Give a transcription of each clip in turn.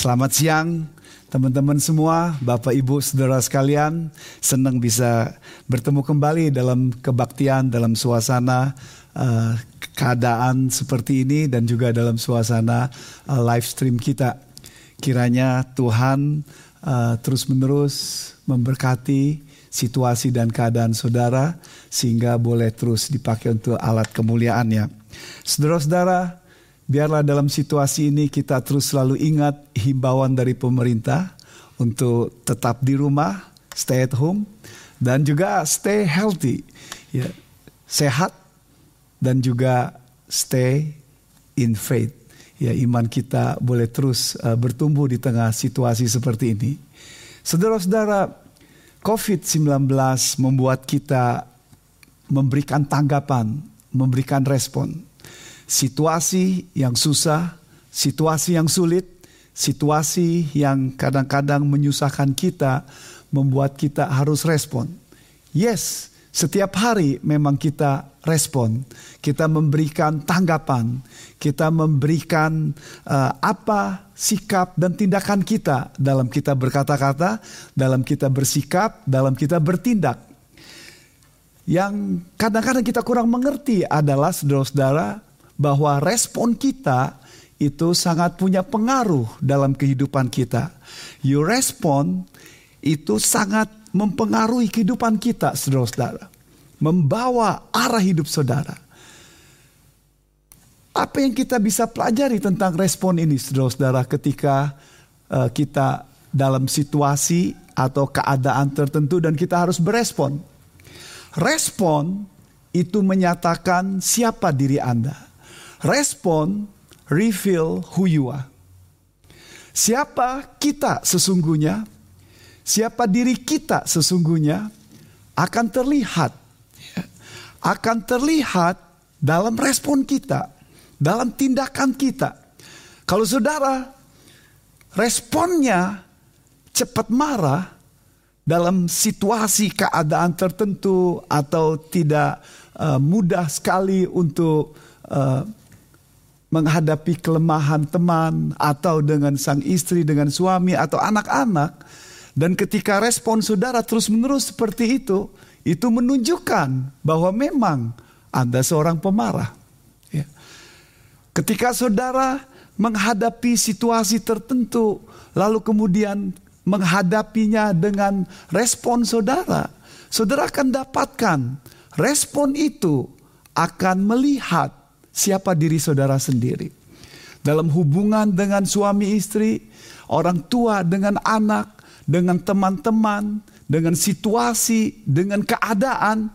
Selamat siang teman-teman semua, Bapak Ibu Saudara sekalian. Senang bisa bertemu kembali dalam kebaktian dalam suasana uh, keadaan seperti ini dan juga dalam suasana uh, live stream kita. Kiranya Tuhan uh, terus-menerus memberkati situasi dan keadaan saudara sehingga boleh terus dipakai untuk alat kemuliaannya. Saudara-saudara, Biarlah dalam situasi ini kita terus selalu ingat himbauan dari pemerintah untuk tetap di rumah, stay at home, dan juga stay healthy, ya, sehat, dan juga stay in faith. Ya, iman kita boleh terus uh, bertumbuh di tengah situasi seperti ini. Saudara-saudara, COVID-19 membuat kita memberikan tanggapan, memberikan respon situasi yang susah, situasi yang sulit, situasi yang kadang-kadang menyusahkan kita, membuat kita harus respon. Yes, setiap hari memang kita respon, kita memberikan tanggapan, kita memberikan uh, apa sikap dan tindakan kita dalam kita berkata-kata, dalam kita bersikap, dalam kita bertindak. Yang kadang-kadang kita kurang mengerti adalah saudara-saudara bahwa respon kita itu sangat punya pengaruh dalam kehidupan kita. Your respon itu sangat mempengaruhi kehidupan kita, saudara-saudara. Membawa arah hidup saudara. Apa yang kita bisa pelajari tentang respon ini, saudara-saudara, ketika uh, kita dalam situasi atau keadaan tertentu dan kita harus berespon. Respon itu menyatakan siapa diri Anda. Respon reveal who you are. Siapa kita sesungguhnya, siapa diri kita sesungguhnya akan terlihat. Akan terlihat dalam respon kita, dalam tindakan kita. Kalau saudara responnya cepat marah dalam situasi keadaan tertentu atau tidak uh, mudah sekali untuk uh, menghadapi kelemahan teman atau dengan sang istri, dengan suami atau anak-anak. Dan ketika respon saudara terus-menerus seperti itu, itu menunjukkan bahwa memang Anda seorang pemarah. Ya. Ketika saudara menghadapi situasi tertentu, lalu kemudian menghadapinya dengan respon saudara, saudara akan dapatkan respon itu akan melihat siapa diri saudara sendiri. Dalam hubungan dengan suami istri, orang tua dengan anak, dengan teman-teman, dengan situasi, dengan keadaan,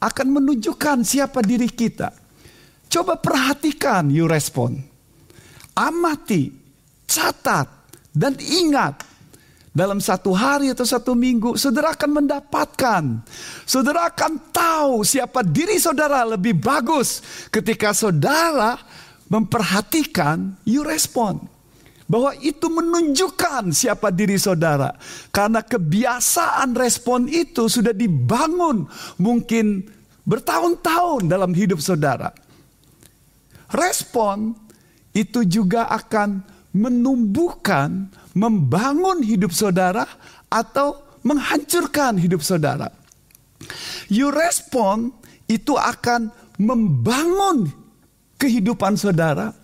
akan menunjukkan siapa diri kita. Coba perhatikan you respon. Amati, catat, dan ingat dalam satu hari atau satu minggu, saudara akan mendapatkan, saudara akan tahu siapa diri saudara lebih bagus ketika saudara memperhatikan, you respond. Bahwa itu menunjukkan siapa diri saudara. Karena kebiasaan respon itu sudah dibangun mungkin bertahun-tahun dalam hidup saudara. Respon itu juga akan menumbuhkan membangun hidup saudara atau menghancurkan hidup saudara. You respond itu akan membangun kehidupan saudara,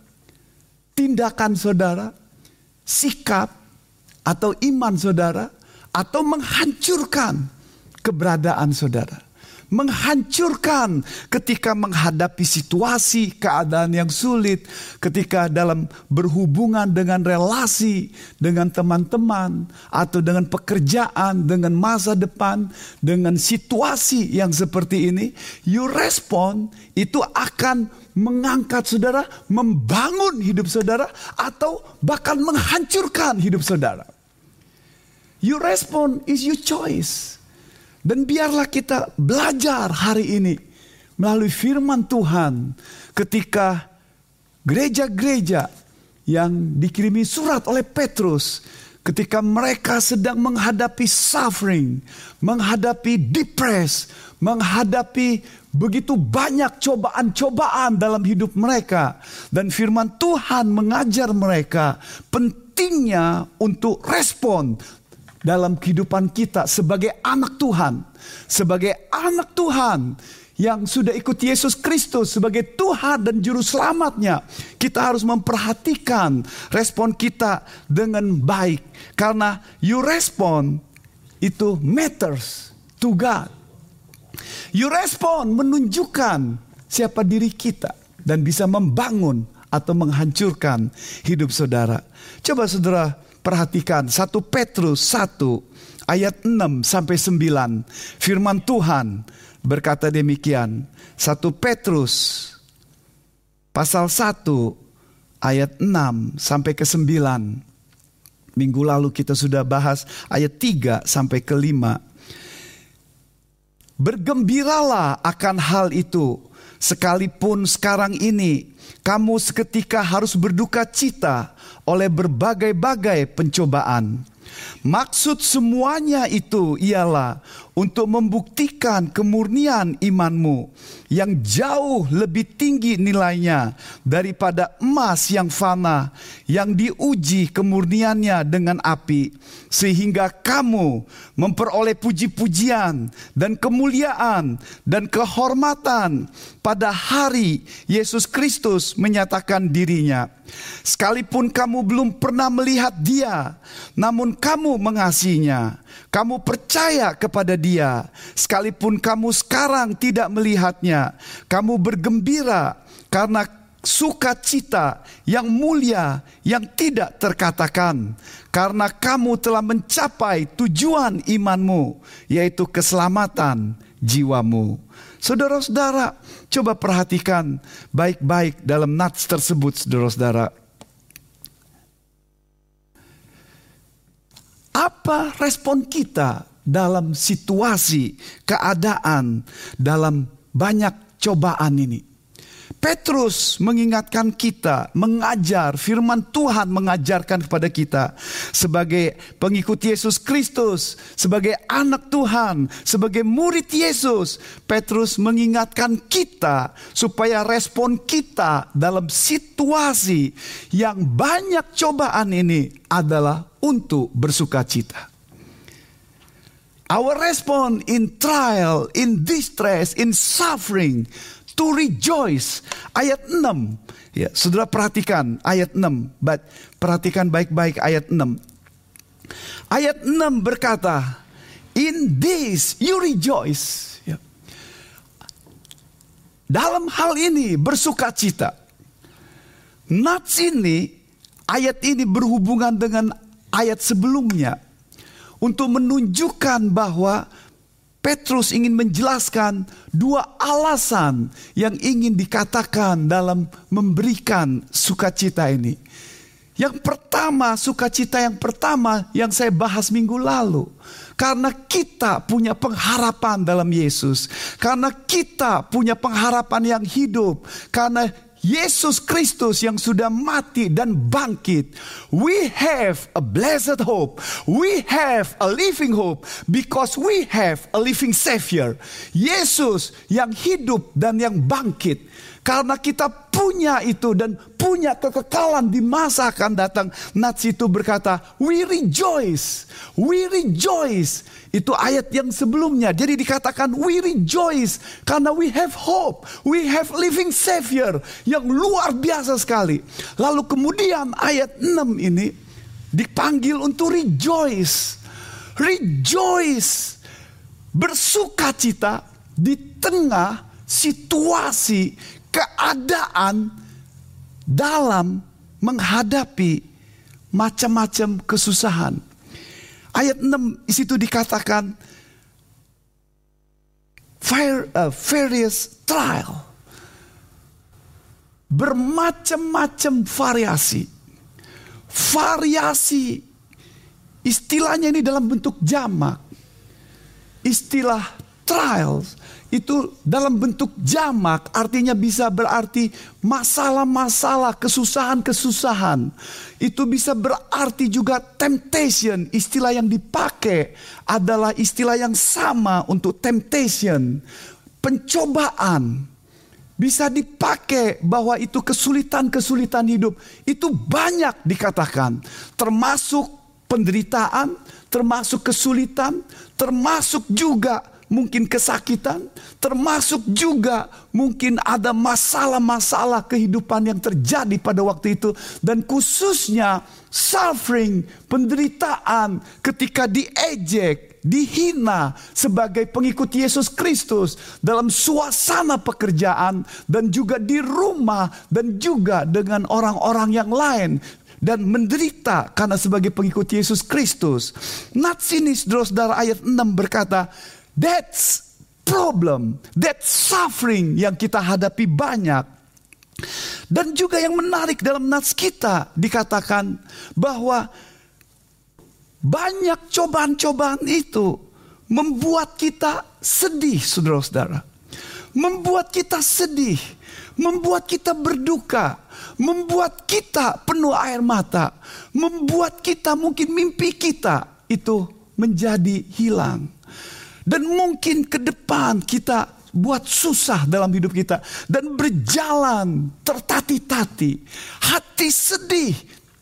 tindakan saudara, sikap atau iman saudara, atau menghancurkan keberadaan saudara menghancurkan ketika menghadapi situasi keadaan yang sulit, ketika dalam berhubungan dengan relasi dengan teman-teman atau dengan pekerjaan, dengan masa depan, dengan situasi yang seperti ini, you respond itu akan mengangkat saudara, membangun hidup saudara atau bahkan menghancurkan hidup saudara. You respond is your choice. Dan biarlah kita belajar hari ini melalui firman Tuhan ketika gereja-gereja yang dikirimi surat oleh Petrus ketika mereka sedang menghadapi suffering, menghadapi depres, menghadapi begitu banyak cobaan-cobaan dalam hidup mereka. Dan firman Tuhan mengajar mereka penting pentingnya untuk respon dalam kehidupan kita sebagai anak Tuhan, sebagai anak Tuhan yang sudah ikut Yesus Kristus sebagai Tuhan dan Juru Selamatnya, kita harus memperhatikan respon kita dengan baik. Karena you respond itu matters to God. You respond menunjukkan siapa diri kita dan bisa membangun atau menghancurkan hidup saudara. Coba saudara perhatikan 1 Petrus 1 ayat 6 sampai 9. Firman Tuhan berkata demikian. 1 Petrus pasal 1 ayat 6 sampai ke 9. Minggu lalu kita sudah bahas ayat 3 sampai ke 5. Bergembiralah akan hal itu sekalipun sekarang ini kamu seketika harus berduka cita oleh berbagai-bagai pencobaan. Maksud semuanya itu ialah untuk membuktikan kemurnian imanmu yang jauh lebih tinggi nilainya daripada emas yang fana yang diuji kemurniannya dengan api sehingga kamu memperoleh puji-pujian dan kemuliaan dan kehormatan pada hari Yesus Kristus menyatakan dirinya. Sekalipun kamu belum pernah melihat dia namun kamu mengasihinya kamu percaya kepada Dia, sekalipun kamu sekarang tidak melihatnya, kamu bergembira karena sukacita yang mulia yang tidak terkatakan, karena kamu telah mencapai tujuan imanmu, yaitu keselamatan jiwamu. Saudara-saudara, coba perhatikan baik-baik dalam nats tersebut, saudara-saudara. Apa respon kita dalam situasi, keadaan, dalam banyak cobaan ini? Petrus mengingatkan kita, mengajar firman Tuhan mengajarkan kepada kita sebagai pengikut Yesus Kristus, sebagai anak Tuhan, sebagai murid Yesus. Petrus mengingatkan kita supaya respon kita dalam situasi yang banyak cobaan ini adalah untuk bersuka cita. Our response in trial, in distress, in suffering, to rejoice. Ayat 6. Ya, saudara perhatikan ayat 6. But, perhatikan baik-baik ayat 6. Ayat 6 berkata, In this you rejoice. Ya. Dalam hal ini bersuka cita. Nats ini, ayat ini berhubungan dengan ayat sebelumnya untuk menunjukkan bahwa Petrus ingin menjelaskan dua alasan yang ingin dikatakan dalam memberikan sukacita ini. Yang pertama, sukacita yang pertama yang saya bahas minggu lalu. Karena kita punya pengharapan dalam Yesus. Karena kita punya pengharapan yang hidup. Karena Yesus Kristus yang sudah mati dan bangkit. We have a blessed hope. We have a living hope because we have a living Savior. Yesus yang hidup dan yang bangkit. Karena kita punya itu dan punya kekekalan di masa akan datang. Nats itu berkata, we rejoice, we rejoice. Itu ayat yang sebelumnya. Jadi dikatakan we rejoice karena we have hope, we have living savior yang luar biasa sekali. Lalu kemudian ayat 6 ini dipanggil untuk rejoice. Rejoice. Bersukacita di tengah situasi keadaan dalam menghadapi macam-macam kesusahan. Ayat 6 situ dikatakan fire, uh, various trial. Bermacam-macam variasi. Variasi istilahnya ini dalam bentuk jamak. Istilah trials itu dalam bentuk jamak artinya bisa berarti masalah-masalah, kesusahan-kesusahan. Itu bisa berarti juga temptation. Istilah yang dipakai adalah istilah yang sama untuk temptation, pencobaan. bisa dipakai bahwa itu kesulitan-kesulitan hidup itu banyak dikatakan termasuk penderitaan, termasuk kesulitan, termasuk juga mungkin kesakitan, termasuk juga mungkin ada masalah-masalah kehidupan yang terjadi pada waktu itu, dan khususnya suffering, penderitaan ketika diejek, dihina sebagai pengikut Yesus Kristus dalam suasana pekerjaan, dan juga di rumah, dan juga dengan orang-orang yang lain dan menderita karena sebagai pengikut Yesus Kristus. Nats ini saudara ayat 6 berkata, That's problem, that suffering yang kita hadapi banyak. Dan juga yang menarik dalam nats kita dikatakan bahwa banyak cobaan-cobaan itu membuat kita sedih, saudara-saudara. Membuat kita sedih, membuat kita berduka, membuat kita penuh air mata, membuat kita mungkin mimpi kita itu menjadi hilang. Dan mungkin ke depan kita buat susah dalam hidup kita. Dan berjalan tertati-tati. Hati sedih,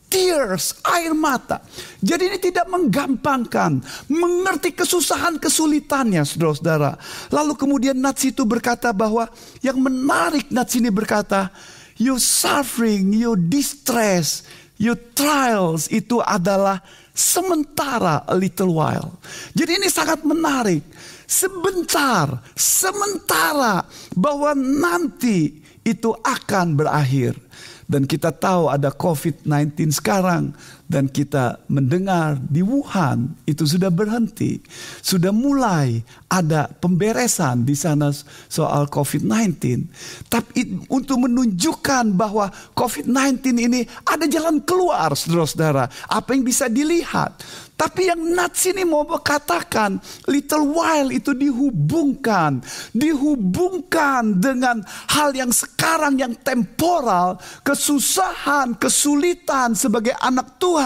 tears, air mata. Jadi ini tidak menggampangkan, mengerti kesusahan kesulitannya saudara-saudara. Lalu kemudian Nats itu berkata bahwa yang menarik Nats ini berkata, your suffering, your distress, your trials itu adalah sementara a little while. Jadi ini sangat menarik. Sebentar, sementara bahwa nanti itu akan berakhir. Dan kita tahu ada COVID-19 sekarang dan kita mendengar di Wuhan itu sudah berhenti. Sudah mulai ada pemberesan di sana soal COVID-19. Tapi untuk menunjukkan bahwa COVID-19 ini ada jalan keluar saudara-saudara. Apa yang bisa dilihat. Tapi yang Nats ini mau katakan, little while itu dihubungkan, dihubungkan dengan hal yang sekarang yang temporal, kesusahan, kesulitan sebagai anak Tuhan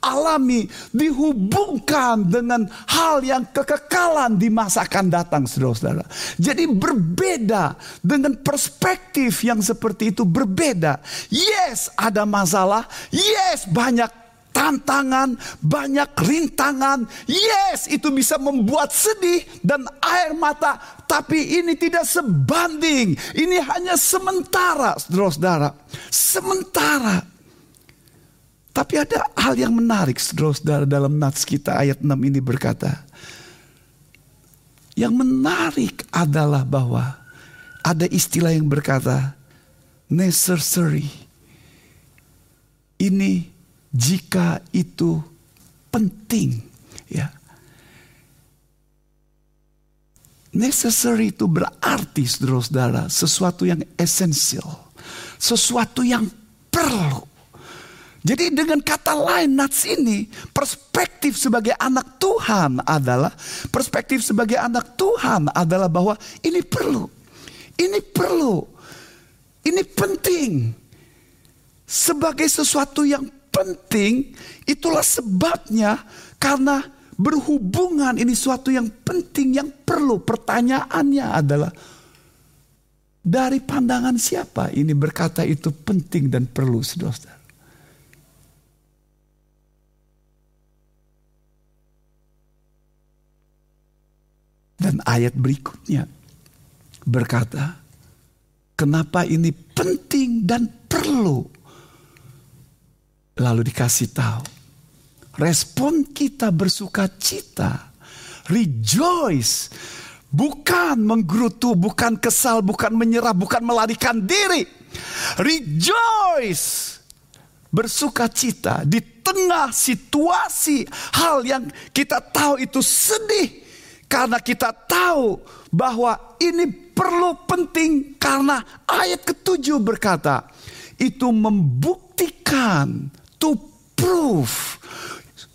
alami, dihubungkan dengan hal yang kekekalan di masa akan datang, saudara-saudara. Jadi berbeda dengan perspektif yang seperti itu berbeda. Yes, ada masalah. Yes, banyak tantangan, banyak rintangan. Yes, itu bisa membuat sedih dan air mata. Tapi ini tidak sebanding. Ini hanya sementara, saudara-saudara. Sementara. Tapi ada hal yang menarik, saudara-saudara, dalam nats kita ayat 6 ini berkata. Yang menarik adalah bahwa ada istilah yang berkata necessary. Ini jika itu penting ya necessary itu berarti saudara-saudara sesuatu yang esensial sesuatu yang perlu jadi dengan kata lain Nats ini perspektif sebagai anak Tuhan adalah perspektif sebagai anak Tuhan adalah bahwa ini perlu ini perlu ini penting sebagai sesuatu yang penting, itulah sebabnya karena berhubungan ini suatu yang penting yang perlu. Pertanyaannya adalah dari pandangan siapa ini berkata itu penting dan perlu, saudara. Dan ayat berikutnya berkata, kenapa ini penting dan perlu? Lalu dikasih tahu. Respon kita bersuka cita. Rejoice. Bukan menggerutu, bukan kesal, bukan menyerah, bukan melarikan diri. Rejoice. Bersuka cita di tengah situasi hal yang kita tahu itu sedih. Karena kita tahu bahwa ini perlu penting karena ayat ketujuh berkata itu membuktikan to prove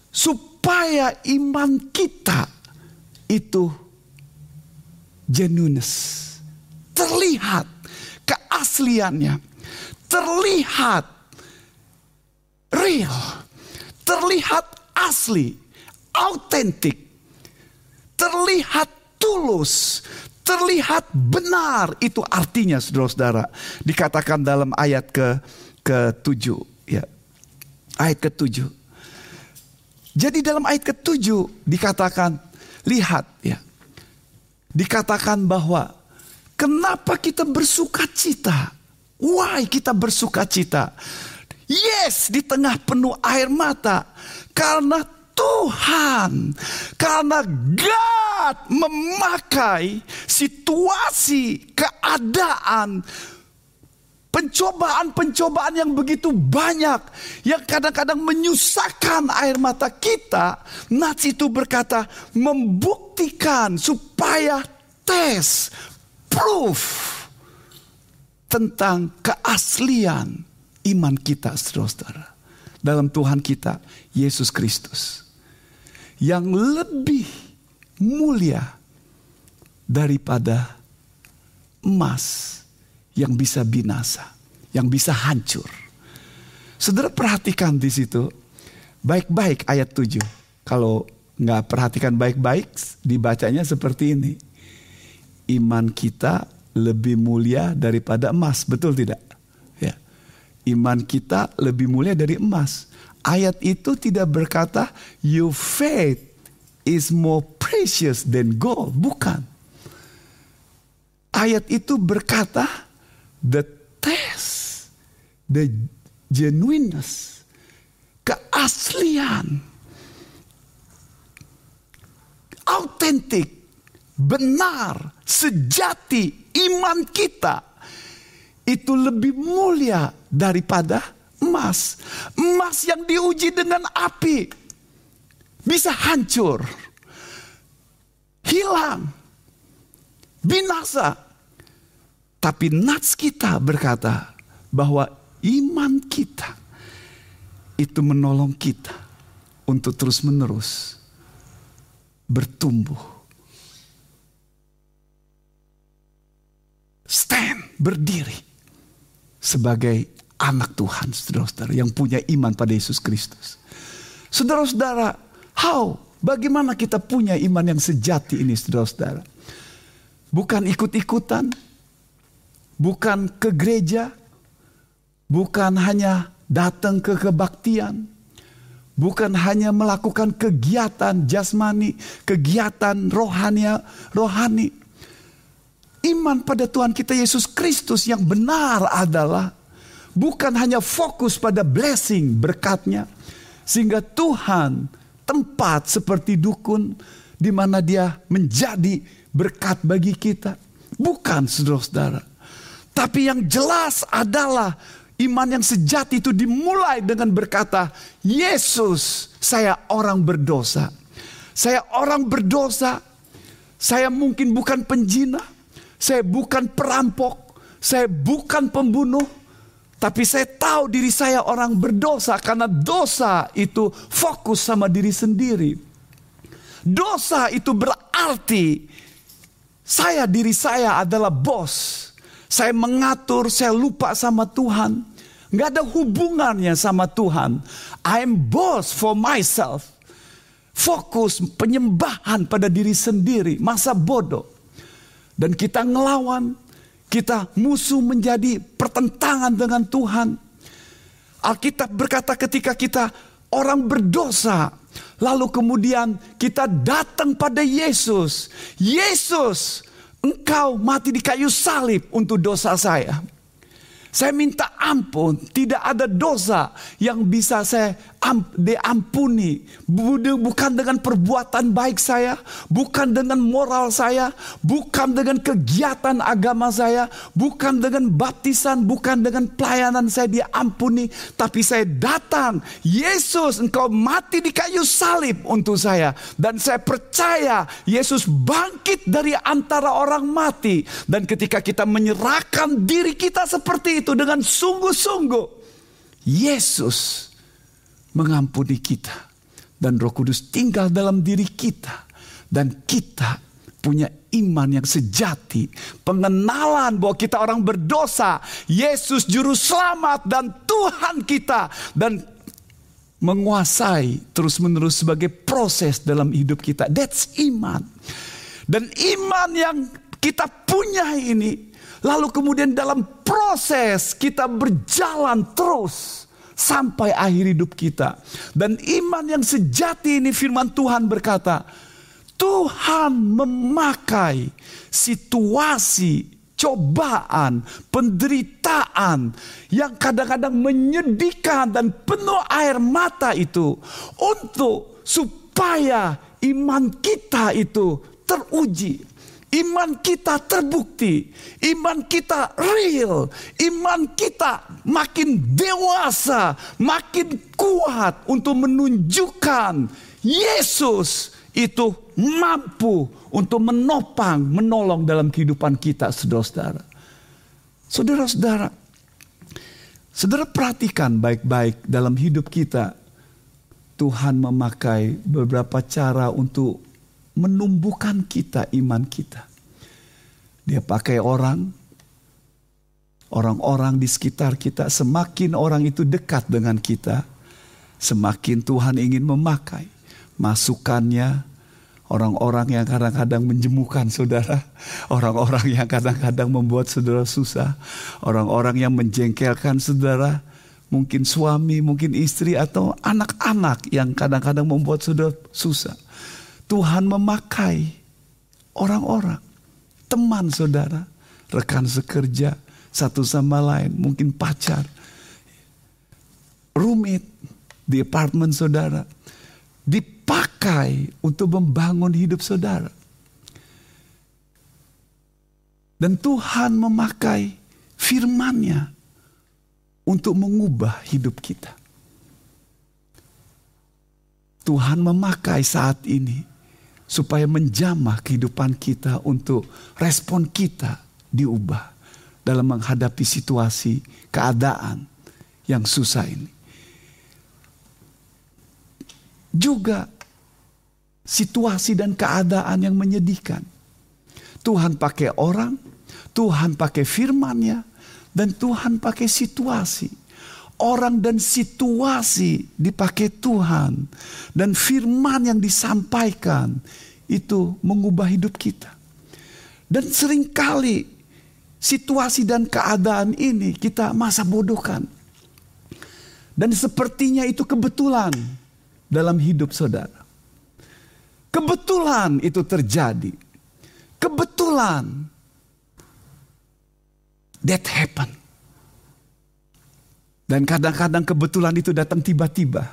supaya iman kita itu genuineness. Terlihat keasliannya terlihat real terlihat asli autentik terlihat tulus terlihat benar. Itu artinya saudara-saudara. Dikatakan dalam ayat ke ke-7 ya. Ayat ke-7. Jadi dalam ayat ke-7 dikatakan lihat ya. Dikatakan bahwa kenapa kita bersuka cita? Why kita bersuka cita? Yes, di tengah penuh air mata. Karena Tuhan, karena God memakai situasi, keadaan, pencobaan-pencobaan yang begitu banyak yang kadang-kadang menyusahkan air mata kita. Nats itu berkata membuktikan supaya tes, proof tentang keaslian iman kita, saudara-saudara, dalam Tuhan kita, Yesus Kristus, yang lebih mulia daripada emas yang bisa binasa, yang bisa hancur. Saudara perhatikan di situ, baik-baik ayat 7. Kalau nggak perhatikan baik-baik, dibacanya seperti ini. Iman kita lebih mulia daripada emas, betul tidak? iman kita lebih mulia dari emas. Ayat itu tidak berkata your faith is more precious than gold, bukan. Ayat itu berkata the test, the genuineness, keaslian, autentik, benar, sejati iman kita itu lebih mulia daripada emas. Emas yang diuji dengan api bisa hancur, hilang, binasa. Tapi nats kita berkata bahwa iman kita itu menolong kita untuk terus-menerus bertumbuh. Stand, berdiri sebagai anak Tuhan, saudara-saudara, yang punya iman pada Yesus Kristus. Saudara-saudara, how? Bagaimana kita punya iman yang sejati ini, saudara-saudara? Bukan ikut-ikutan, bukan ke gereja, bukan hanya datang ke kebaktian, bukan hanya melakukan kegiatan jasmani, kegiatan rohani, rohani, Iman pada Tuhan kita Yesus Kristus yang benar adalah bukan hanya fokus pada blessing berkatnya. Sehingga Tuhan tempat seperti dukun di mana dia menjadi berkat bagi kita. Bukan saudara-saudara. Tapi yang jelas adalah iman yang sejati itu dimulai dengan berkata, Yesus saya orang berdosa. Saya orang berdosa. Saya mungkin bukan penjina. Saya bukan perampok, saya bukan pembunuh, tapi saya tahu diri saya orang berdosa karena dosa itu fokus sama diri sendiri. Dosa itu berarti saya diri saya adalah bos. Saya mengatur, saya lupa sama Tuhan. Nggak ada hubungannya sama Tuhan. I'm boss for myself. Fokus penyembahan pada diri sendiri. Masa bodoh dan kita ngelawan, kita musuh menjadi pertentangan dengan Tuhan. Alkitab berkata ketika kita orang berdosa, lalu kemudian kita datang pada Yesus. Yesus, engkau mati di kayu salib untuk dosa saya. Saya minta ampun, tidak ada dosa yang bisa saya diampuni. Bukan dengan perbuatan baik saya, bukan dengan moral saya, bukan dengan kegiatan agama saya, bukan dengan baptisan, bukan dengan pelayanan saya diampuni. Tapi saya datang, Yesus engkau mati di kayu salib untuk saya. Dan saya percaya Yesus bangkit dari antara orang mati. Dan ketika kita menyerahkan diri kita seperti itu, dengan sungguh-sungguh, Yesus mengampuni kita. Dan roh kudus tinggal dalam diri kita. Dan kita punya iman yang sejati. Pengenalan bahwa kita orang berdosa. Yesus juru selamat dan Tuhan kita. Dan menguasai terus menerus sebagai proses dalam hidup kita. That's iman. Dan iman yang kita punya ini. Lalu kemudian dalam proses kita berjalan terus sampai akhir hidup kita. Dan iman yang sejati ini firman Tuhan berkata, Tuhan memakai situasi cobaan, penderitaan yang kadang-kadang menyedihkan dan penuh air mata itu untuk supaya iman kita itu teruji Iman kita terbukti, iman kita real, iman kita makin dewasa, makin kuat untuk menunjukkan Yesus itu mampu untuk menopang, menolong dalam kehidupan kita, saudara-saudara. Saudara-saudara, saudara perhatikan baik-baik dalam hidup kita. Tuhan memakai beberapa cara untuk menumbuhkan kita iman kita. Dia pakai orang, orang-orang di sekitar kita, semakin orang itu dekat dengan kita, semakin Tuhan ingin memakai masukannya, orang-orang yang kadang-kadang menjemukan saudara, orang-orang yang kadang-kadang membuat saudara susah, orang-orang yang menjengkelkan saudara, mungkin suami, mungkin istri, atau anak-anak yang kadang-kadang membuat saudara susah. Tuhan memakai orang-orang, teman saudara, rekan sekerja, satu sama lain, mungkin pacar, rumit di apartemen saudara, dipakai untuk membangun hidup saudara. Dan Tuhan memakai firman-Nya untuk mengubah hidup kita. Tuhan memakai saat ini supaya menjamah kehidupan kita untuk respon kita diubah dalam menghadapi situasi keadaan yang susah ini. Juga situasi dan keadaan yang menyedihkan. Tuhan pakai orang, Tuhan pakai firman-Nya, dan Tuhan pakai situasi. Orang dan situasi dipakai Tuhan. Dan firman yang disampaikan itu mengubah hidup kita. Dan sering kali situasi dan keadaan ini kita masa bodohkan. Dan sepertinya itu kebetulan dalam hidup saudara. Kebetulan itu terjadi. Kebetulan. That happened. Dan kadang-kadang kebetulan itu datang tiba-tiba.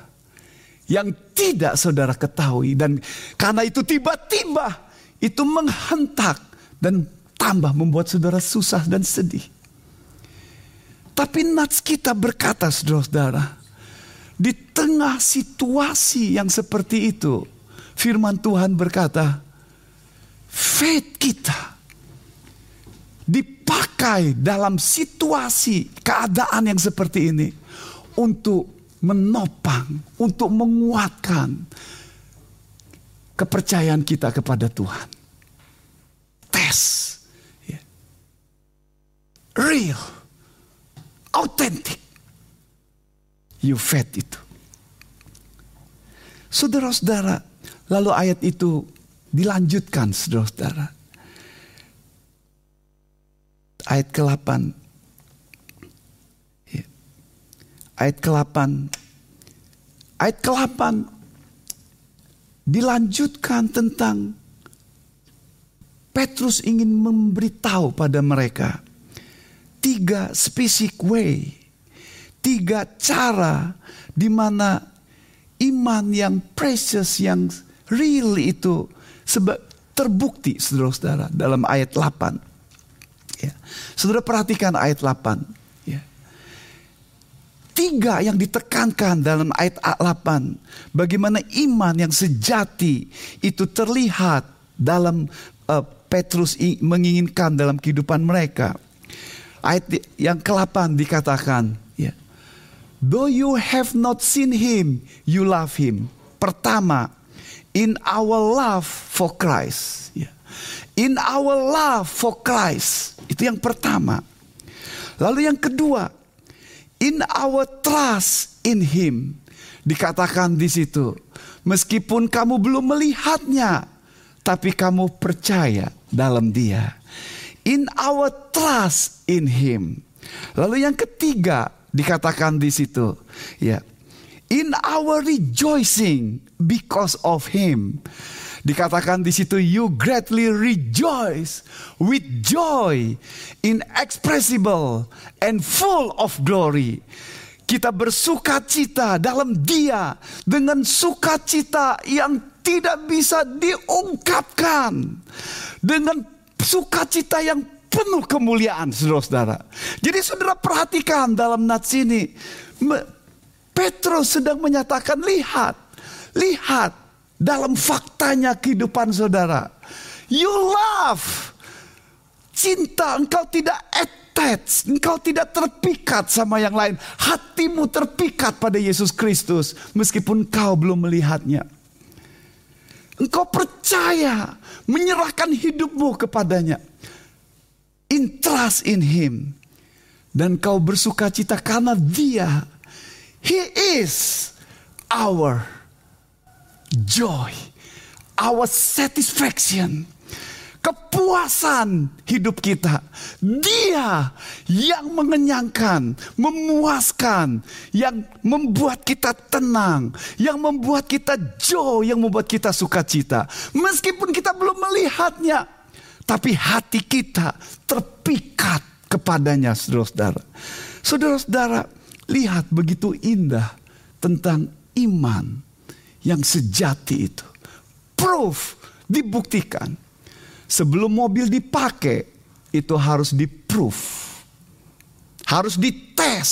Yang tidak saudara ketahui. Dan karena itu tiba-tiba itu menghentak dan tambah membuat saudara susah dan sedih. Tapi nats kita berkata saudara-saudara. Di tengah situasi yang seperti itu. Firman Tuhan berkata. Faith kita dipakai dalam situasi keadaan yang seperti ini untuk menopang, untuk menguatkan kepercayaan kita kepada Tuhan. Tes, ya. real, authentic. You fed itu. Saudara-saudara, lalu ayat itu dilanjutkan saudara-saudara ayat ke-8. Ya. Ayat ke-8. Ayat ke-8 dilanjutkan tentang Petrus ingin memberitahu pada mereka tiga specific way, tiga cara di mana iman yang precious, yang real itu terbukti saudara-saudara dalam ayat 8. Ya. Saudara perhatikan ayat 8. Ya. Tiga yang ditekankan dalam ayat 8. Bagaimana iman yang sejati itu terlihat dalam uh, Petrus menginginkan dalam kehidupan mereka. Ayat yang ke-8 dikatakan, ya. Though you have not seen him, you love him. Pertama, in our love for Christ. Ya. In our love for Christ. Itu yang pertama. Lalu yang kedua, in our trust in him. Dikatakan di situ, meskipun kamu belum melihatnya, tapi kamu percaya dalam Dia. In our trust in Him. Lalu yang ketiga dikatakan di situ, ya. In our rejoicing because of Him. Dikatakan di situ you greatly rejoice with joy inexpressible and full of glory. Kita bersuka cita dalam Dia dengan sukacita yang tidak bisa diungkapkan dengan sukacita yang penuh kemuliaan saudara-saudara. Jadi saudara perhatikan dalam nats ini Petrus sedang menyatakan lihat, lihat dalam faktanya kehidupan saudara. You love. Cinta engkau tidak attached, engkau tidak terpikat sama yang lain. Hatimu terpikat pada Yesus Kristus meskipun engkau belum melihatnya. Engkau percaya, menyerahkan hidupmu kepadanya. In trust in him. Dan kau bersuka cita karena dia. He is our joy, our satisfaction, kepuasan hidup kita. Dia yang mengenyangkan, memuaskan, yang membuat kita tenang, yang membuat kita joy, yang membuat kita sukacita. Meskipun kita belum melihatnya, tapi hati kita terpikat kepadanya, saudara-saudara. Saudara-saudara, lihat begitu indah tentang iman yang sejati itu. Proof, dibuktikan. Sebelum mobil dipakai, itu harus di-proof. Harus dites.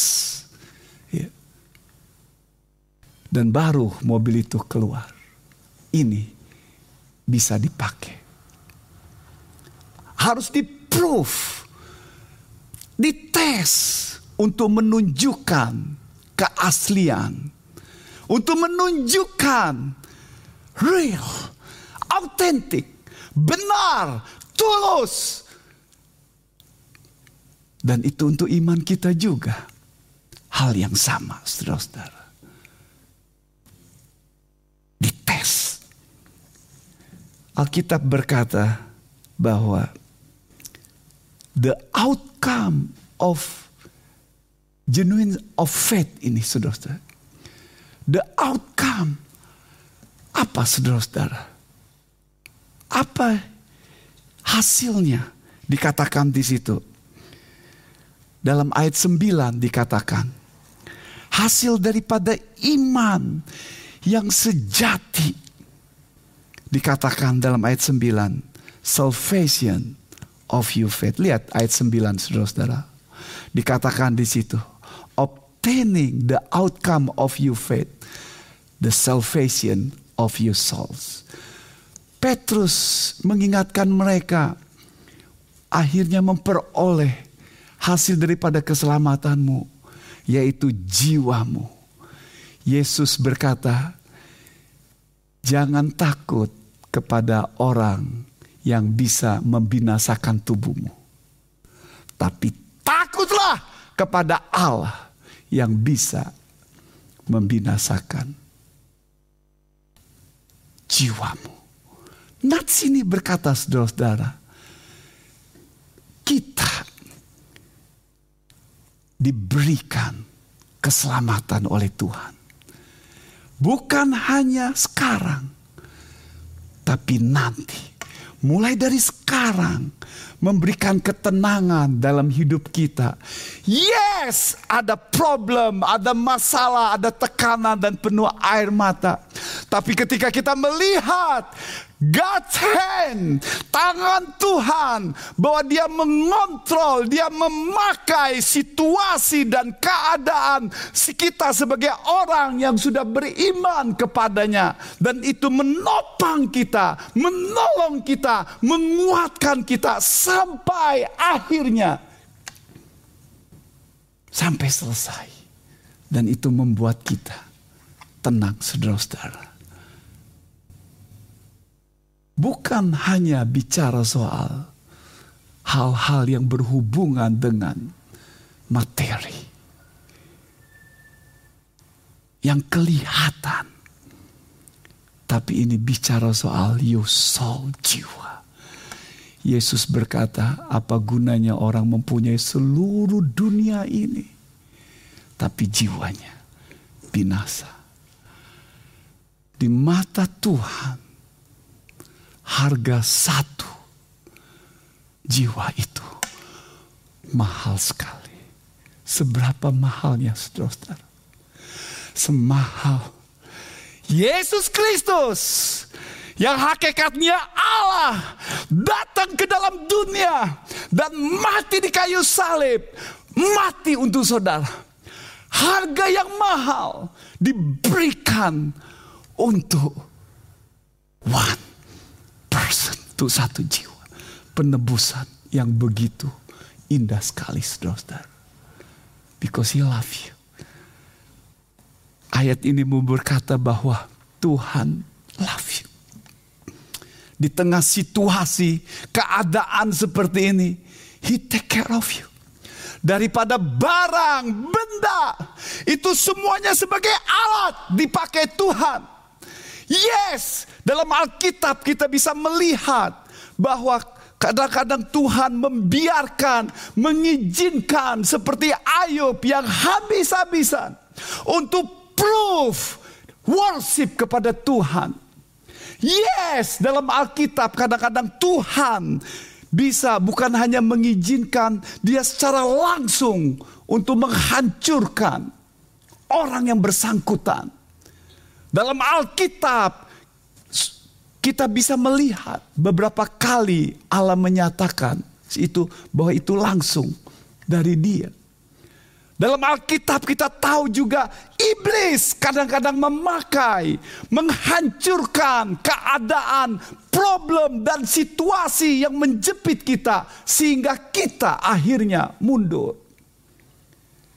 Ya. Dan baru mobil itu keluar. Ini bisa dipakai. Harus di-proof. Dites untuk menunjukkan keaslian untuk menunjukkan real, autentik, benar, tulus. Dan itu untuk iman kita juga. Hal yang sama, saudara-saudara. Dites. Alkitab berkata bahwa the outcome of genuine of faith ini, saudara-saudara the outcome. Apa saudara-saudara? Apa hasilnya dikatakan di situ? Dalam ayat 9 dikatakan, hasil daripada iman yang sejati. Dikatakan dalam ayat 9, salvation of your faith. Lihat ayat 9 saudara-saudara. Dikatakan di situ, obtaining the outcome of your faith the salvation of your souls. Petrus mengingatkan mereka akhirnya memperoleh hasil daripada keselamatanmu yaitu jiwamu. Yesus berkata, "Jangan takut kepada orang yang bisa membinasakan tubuhmu, tapi takutlah kepada Allah yang bisa membinasakan jiwamu. Nats ini berkata saudara-saudara, kita diberikan keselamatan oleh Tuhan. Bukan hanya sekarang, tapi nanti. Mulai dari sekarang, memberikan ketenangan dalam hidup kita. Yes, ada problem, ada masalah, ada tekanan dan penuh air mata. Tapi ketika kita melihat God's hand, tangan Tuhan, bahwa Dia mengontrol, Dia memakai situasi dan keadaan si kita sebagai orang yang sudah beriman kepadanya, dan itu menopang kita, menolong kita, menguatkan kita sampai akhirnya, sampai selesai, dan itu membuat kita tenang, saudara-saudara bukan hanya bicara soal hal-hal yang berhubungan dengan materi yang kelihatan. Tapi ini bicara soal your soul jiwa Yesus berkata, "Apa gunanya orang mempunyai seluruh dunia ini, tapi jiwanya binasa?" Di mata Tuhan, harga satu jiwa itu mahal sekali. Seberapa mahalnya, saudara-saudara? Semahal Yesus Kristus yang hakikatnya Allah datang ke dalam dunia dan mati di kayu salib, mati untuk saudara. Harga yang mahal diberikan untuk one person, untuk satu jiwa. Penebusan yang begitu indah sekali saudara-saudara. Because he love you. Ayat ini berkata bahwa Tuhan love you di tengah situasi, keadaan seperti ini, He take care of you. Daripada barang, benda, itu semuanya sebagai alat dipakai Tuhan. Yes, dalam Alkitab kita bisa melihat bahwa kadang-kadang Tuhan membiarkan, mengizinkan seperti Ayub yang habis-habisan untuk proof worship kepada Tuhan. Yes, dalam Alkitab kadang-kadang Tuhan bisa bukan hanya mengizinkan dia secara langsung untuk menghancurkan orang yang bersangkutan. Dalam Alkitab kita bisa melihat beberapa kali Allah menyatakan itu bahwa itu langsung dari dia. Dalam Alkitab kita tahu juga iblis kadang-kadang memakai, menghancurkan keadaan, problem dan situasi yang menjepit kita sehingga kita akhirnya mundur.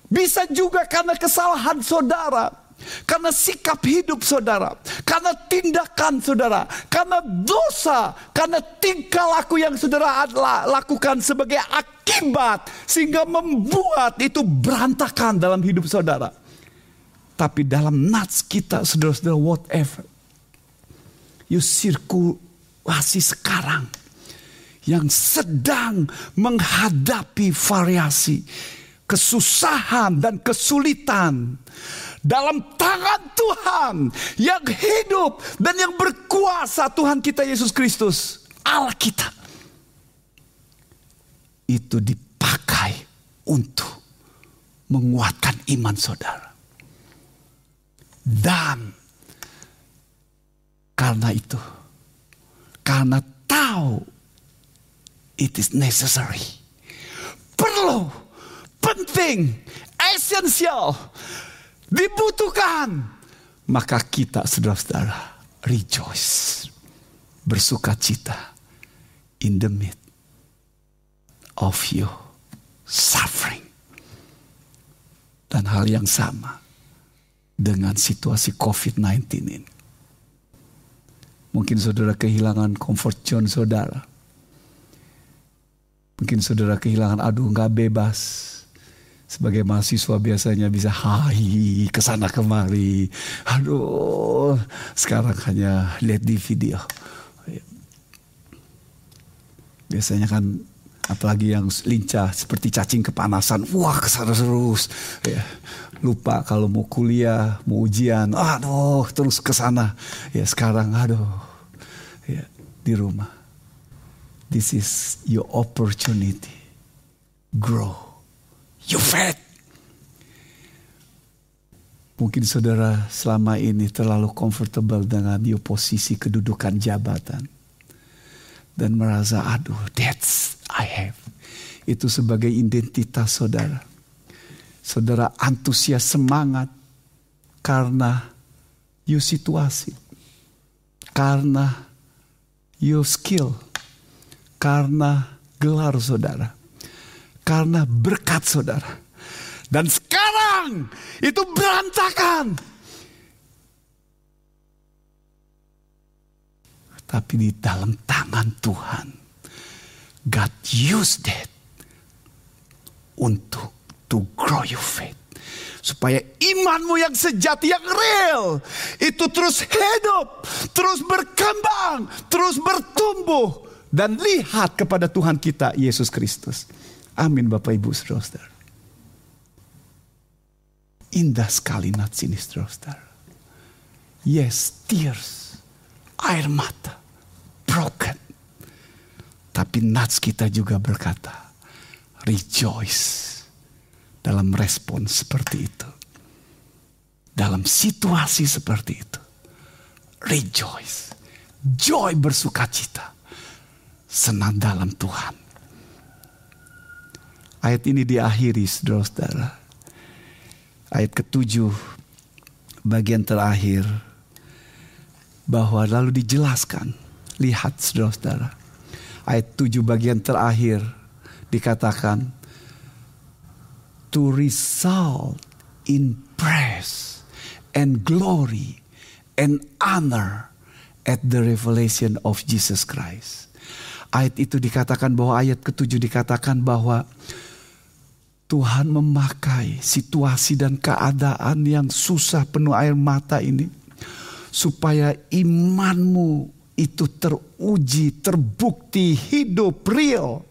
Bisa juga karena kesalahan saudara. Karena sikap hidup saudara, karena tindakan saudara, karena dosa, karena tingkah laku yang saudara lakukan sebagai akibat sehingga membuat itu berantakan dalam hidup saudara. Tapi dalam nats kita saudara-saudara whatever. You sirkulasi sekarang yang sedang menghadapi variasi kesusahan dan kesulitan dalam tangan Tuhan yang hidup dan yang berkuasa Tuhan kita Yesus Kristus Allah kita. Itu dipakai untuk menguatkan iman saudara. Dan karena itu karena tahu it is necessary perlu penting esensial dibutuhkan, maka kita saudara-saudara rejoice, bersuka cita in the midst of your suffering. Dan hal yang sama dengan situasi COVID-19 ini. Mungkin saudara kehilangan comfort zone saudara. Mungkin saudara kehilangan aduh nggak bebas sebagai mahasiswa biasanya bisa hai ke sana kemari. Aduh, sekarang hanya lihat di video. Biasanya kan apalagi yang lincah seperti cacing kepanasan, wah ke sana terus. Ya, lupa kalau mau kuliah, mau ujian, aduh terus ke sana. Ya sekarang aduh, ya di rumah. This is your opportunity. Grow You fat. Mungkin saudara selama ini terlalu comfortable dengan your posisi kedudukan jabatan. Dan merasa, aduh, that's I have. Itu sebagai identitas saudara. Saudara antusias semangat karena you situasi. Karena you skill. Karena gelar saudara karena berkat saudara. Dan sekarang itu berantakan. Tapi di dalam tangan Tuhan, God used it untuk to grow your faith. Supaya imanmu yang sejati, yang real, itu terus hidup, terus berkembang, terus bertumbuh dan lihat kepada Tuhan kita Yesus Kristus. Amin Bapak Ibu Saudara. Indah sekali nats ini saudara. Yes, tears, air mata, broken. Tapi nats kita juga berkata, rejoice dalam respon seperti itu. Dalam situasi seperti itu. Rejoice. Joy bersuka cita. Senang dalam Tuhan. Ayat ini diakhiri saudara-saudara. Ayat ketujuh bagian terakhir bahwa lalu dijelaskan. Lihat saudara-saudara. Ayat tujuh bagian terakhir dikatakan to result in praise and glory and honor at the revelation of Jesus Christ. Ayat itu dikatakan bahwa ayat ketujuh dikatakan bahwa Tuhan memakai situasi dan keadaan yang susah penuh air mata ini supaya imanmu itu teruji, terbukti hidup real.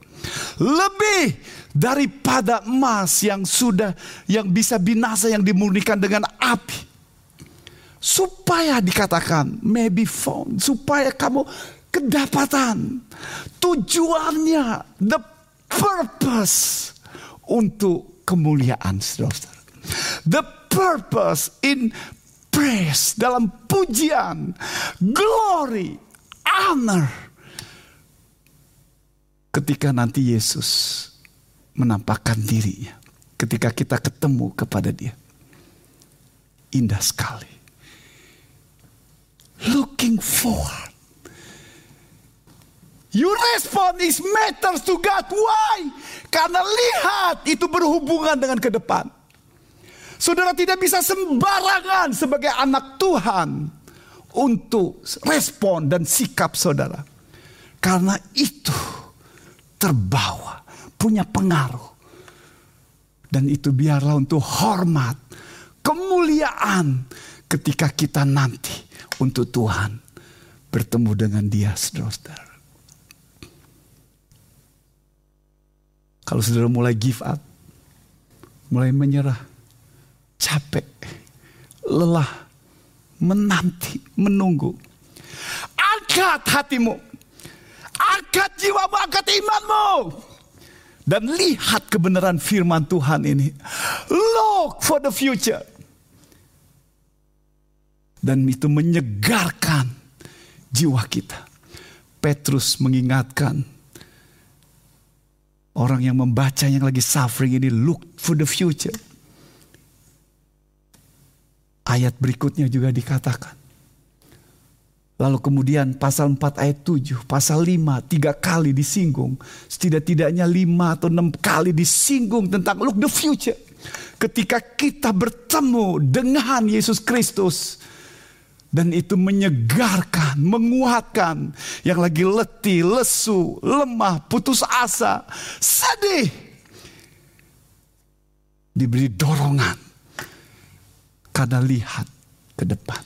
Lebih daripada emas yang sudah yang bisa binasa yang dimurnikan dengan api. Supaya dikatakan maybe found, supaya kamu kedapatan tujuannya, the purpose untuk kemuliaan saudara. The purpose in praise dalam pujian, glory, honor. Ketika nanti Yesus menampakkan dirinya, ketika kita ketemu kepada dia. Indah sekali. Looking forward Your response is matters to God. Why? Karena lihat itu berhubungan dengan ke depan. Saudara tidak bisa sembarangan sebagai anak Tuhan untuk respon dan sikap saudara. Karena itu terbawa, punya pengaruh. Dan itu biarlah untuk hormat, kemuliaan ketika kita nanti untuk Tuhan bertemu dengan dia saudara-saudara. Kalau saudara mulai give up, mulai menyerah, capek, lelah, menanti, menunggu. Angkat hatimu, angkat jiwamu, angkat imanmu. Dan lihat kebenaran firman Tuhan ini. Look for the future. Dan itu menyegarkan jiwa kita. Petrus mengingatkan Orang yang membaca yang lagi suffering ini look for the future. Ayat berikutnya juga dikatakan. Lalu kemudian pasal 4 ayat 7, pasal 5 tiga kali disinggung. Setidak-tidaknya 5 atau 6 kali disinggung tentang look the future. Ketika kita bertemu dengan Yesus Kristus dan itu menyegarkan, menguatkan yang lagi letih, lesu, lemah, putus asa, sedih. Diberi dorongan karena lihat ke depan.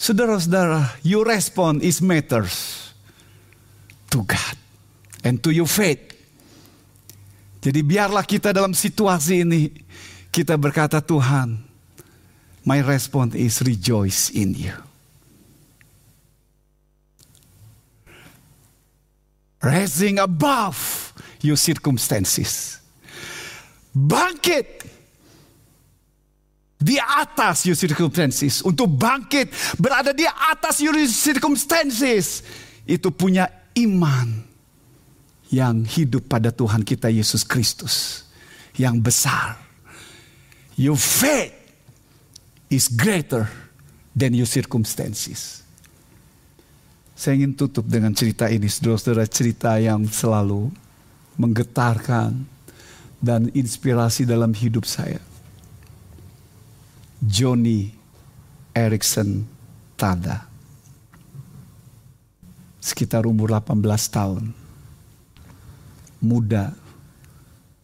Saudara-saudara, your response is matters to God and to your faith. Jadi biarlah kita dalam situasi ini kita berkata Tuhan, my response is rejoice in you. Rising above your circumstances. Bangkit di atas your circumstances. Untuk bangkit berada di atas your circumstances. Itu punya iman yang hidup pada Tuhan kita Yesus Kristus. Yang besar. Your faith is greater than your circumstances. Saya ingin tutup dengan cerita ini, saudara-saudara, cerita yang selalu menggetarkan dan inspirasi dalam hidup saya. Johnny Erickson Tada. Sekitar umur 18 tahun. Muda,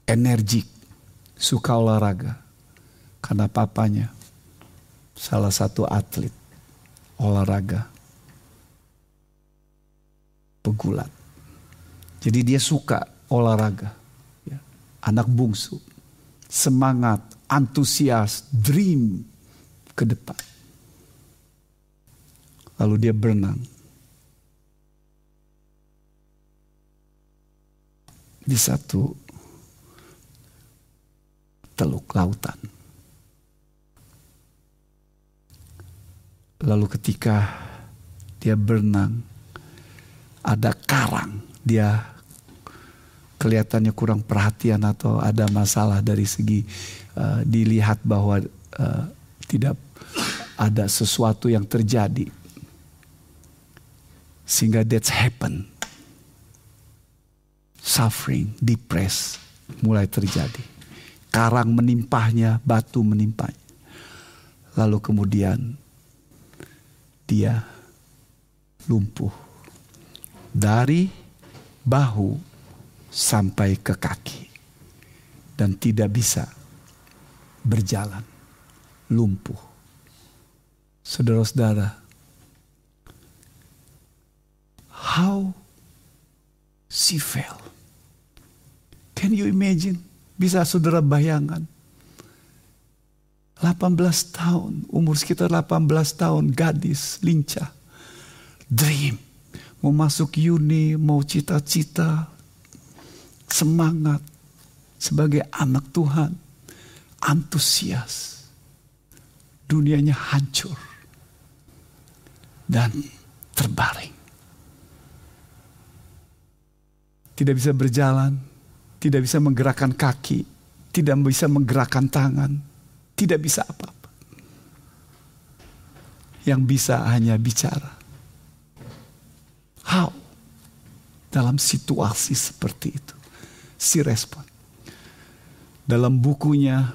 energik, suka olahraga. Karena papanya salah satu atlet olahraga. pegulat. Jadi dia suka olahraga. Ya. Anak bungsu. Semangat, antusias, dream ke depan. Lalu dia berenang. Di satu teluk lautan. Lalu ketika dia berenang, ada karang, dia kelihatannya kurang perhatian atau ada masalah dari segi uh, dilihat bahwa uh, tidak ada sesuatu yang terjadi. Sehingga that's happen. Suffering depress mulai terjadi. Karang menimpahnya batu menimpahnya. Lalu kemudian dia lumpuh. Dari bahu sampai ke kaki. Dan tidak bisa berjalan. Lumpuh. Saudara-saudara how she fell can you imagine? Bisa saudara bayangkan 18 tahun umur sekitar 18 tahun gadis lincah dream mau masuk uni, mau cita-cita, semangat sebagai anak Tuhan, antusias. Dunianya hancur dan terbaring. Tidak bisa berjalan, tidak bisa menggerakkan kaki, tidak bisa menggerakkan tangan, tidak bisa apa-apa. Yang bisa hanya bicara How? Dalam situasi seperti itu. Si respon. Dalam bukunya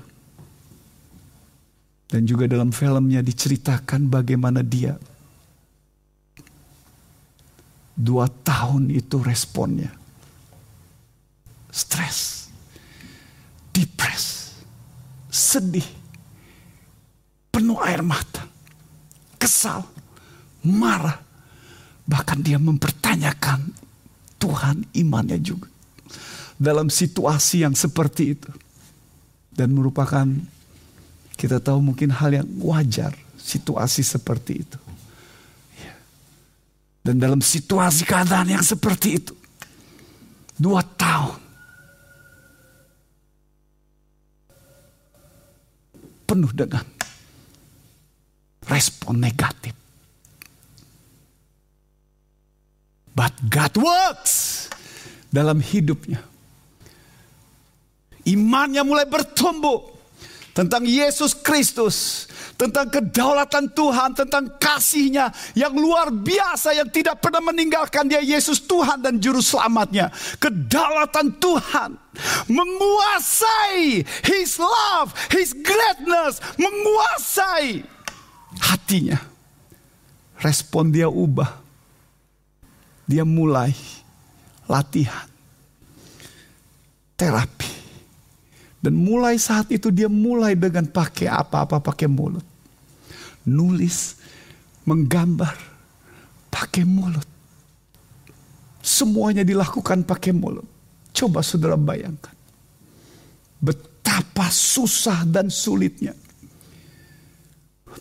dan juga dalam filmnya diceritakan bagaimana dia dua tahun itu responnya. Stres, depres, sedih, penuh air mata, kesal, marah, Bahkan dia mempertanyakan Tuhan imannya juga. Dalam situasi yang seperti itu. Dan merupakan kita tahu mungkin hal yang wajar situasi seperti itu. Ya. Dan dalam situasi keadaan yang seperti itu. Dua tahun. Penuh dengan respon negatif. But God works dalam hidupnya. Imannya mulai bertumbuh tentang Yesus Kristus, tentang kedaulatan Tuhan, tentang kasihnya yang luar biasa yang tidak pernah meninggalkan dia Yesus Tuhan dan juru selamatnya. Kedaulatan Tuhan menguasai His love, His greatness, menguasai hatinya. Respon dia ubah dia mulai latihan terapi. Dan mulai saat itu dia mulai dengan pakai apa-apa pakai mulut. Nulis, menggambar, pakai mulut. Semuanya dilakukan pakai mulut. Coba saudara bayangkan. Betapa susah dan sulitnya.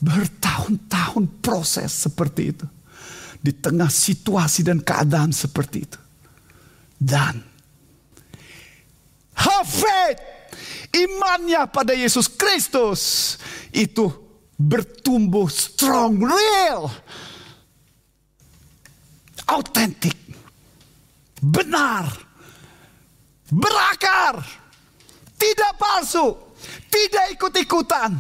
Bertahun-tahun proses seperti itu di tengah situasi dan keadaan seperti itu. Dan have faith, imannya pada Yesus Kristus itu bertumbuh strong, real, autentik, benar, berakar, tidak palsu, tidak ikut-ikutan,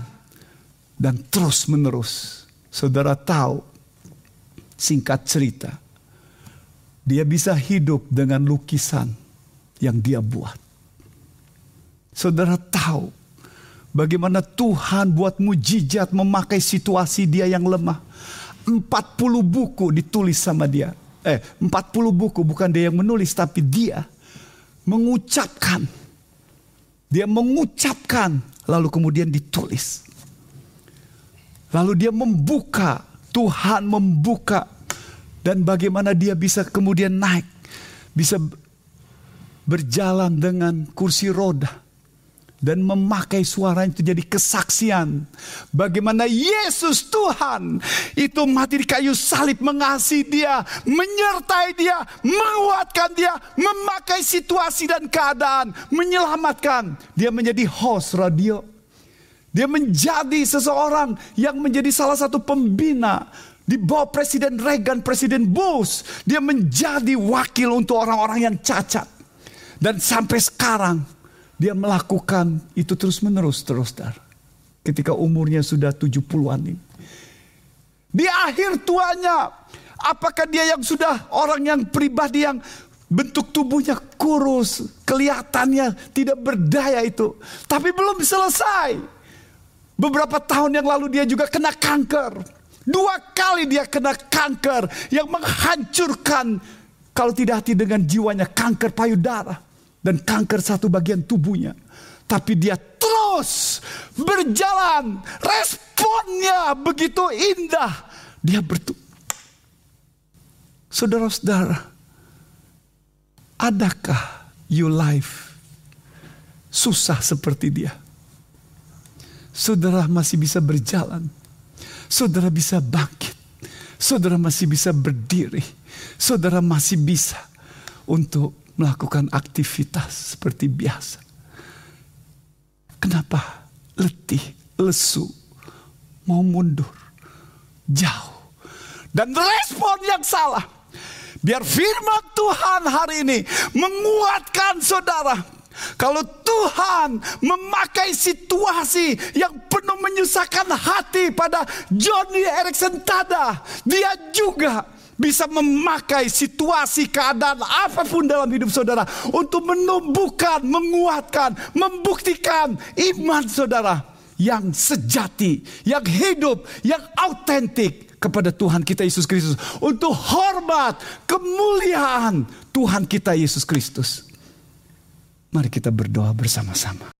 dan terus menerus. Saudara tahu Singkat cerita, dia bisa hidup dengan lukisan yang dia buat. Saudara tahu bagaimana Tuhan buat mujizat memakai situasi dia yang lemah. 40 buku ditulis sama dia. Eh, 40 buku bukan dia yang menulis tapi dia mengucapkan. Dia mengucapkan lalu kemudian ditulis. Lalu dia membuka Tuhan membuka dan bagaimana dia bisa kemudian naik, bisa berjalan dengan kursi roda dan memakai suara itu jadi kesaksian bagaimana Yesus Tuhan itu mati di kayu salib mengasihi dia, menyertai dia, menguatkan dia, memakai situasi dan keadaan, menyelamatkan. Dia menjadi host radio. Dia menjadi seseorang yang menjadi salah satu pembina di bawah Presiden Reagan, Presiden Bush. Dia menjadi wakil untuk orang-orang yang cacat. Dan sampai sekarang dia melakukan itu terus menerus terus dar. Ketika umurnya sudah 70-an ini. Di akhir tuanya, apakah dia yang sudah orang yang pribadi yang bentuk tubuhnya kurus, kelihatannya tidak berdaya itu. Tapi belum selesai. Beberapa tahun yang lalu dia juga kena kanker. Dua kali dia kena kanker yang menghancurkan kalau tidak hati dengan jiwanya kanker payudara dan kanker satu bagian tubuhnya. Tapi dia terus berjalan. Responnya begitu indah. Dia bertu. Saudara-saudara, adakah you life susah seperti dia? Saudara masih bisa berjalan. Saudara bisa bangkit. Saudara masih bisa berdiri. Saudara masih bisa untuk melakukan aktivitas seperti biasa. Kenapa letih, lesu, mau mundur, jauh. Dan respon yang salah. Biar firman Tuhan hari ini menguatkan saudara. Kalau Tuhan memakai situasi yang penuh menyusahkan hati pada Johnny Erickson Tada, dia juga bisa memakai situasi keadaan apa pun dalam hidup saudara untuk menumbuhkan, menguatkan, membuktikan iman saudara yang sejati, yang hidup, yang autentik kepada Tuhan kita Yesus Kristus untuk hormat, kemuliaan Tuhan kita Yesus Kristus. Mari kita berdoa bersama-sama.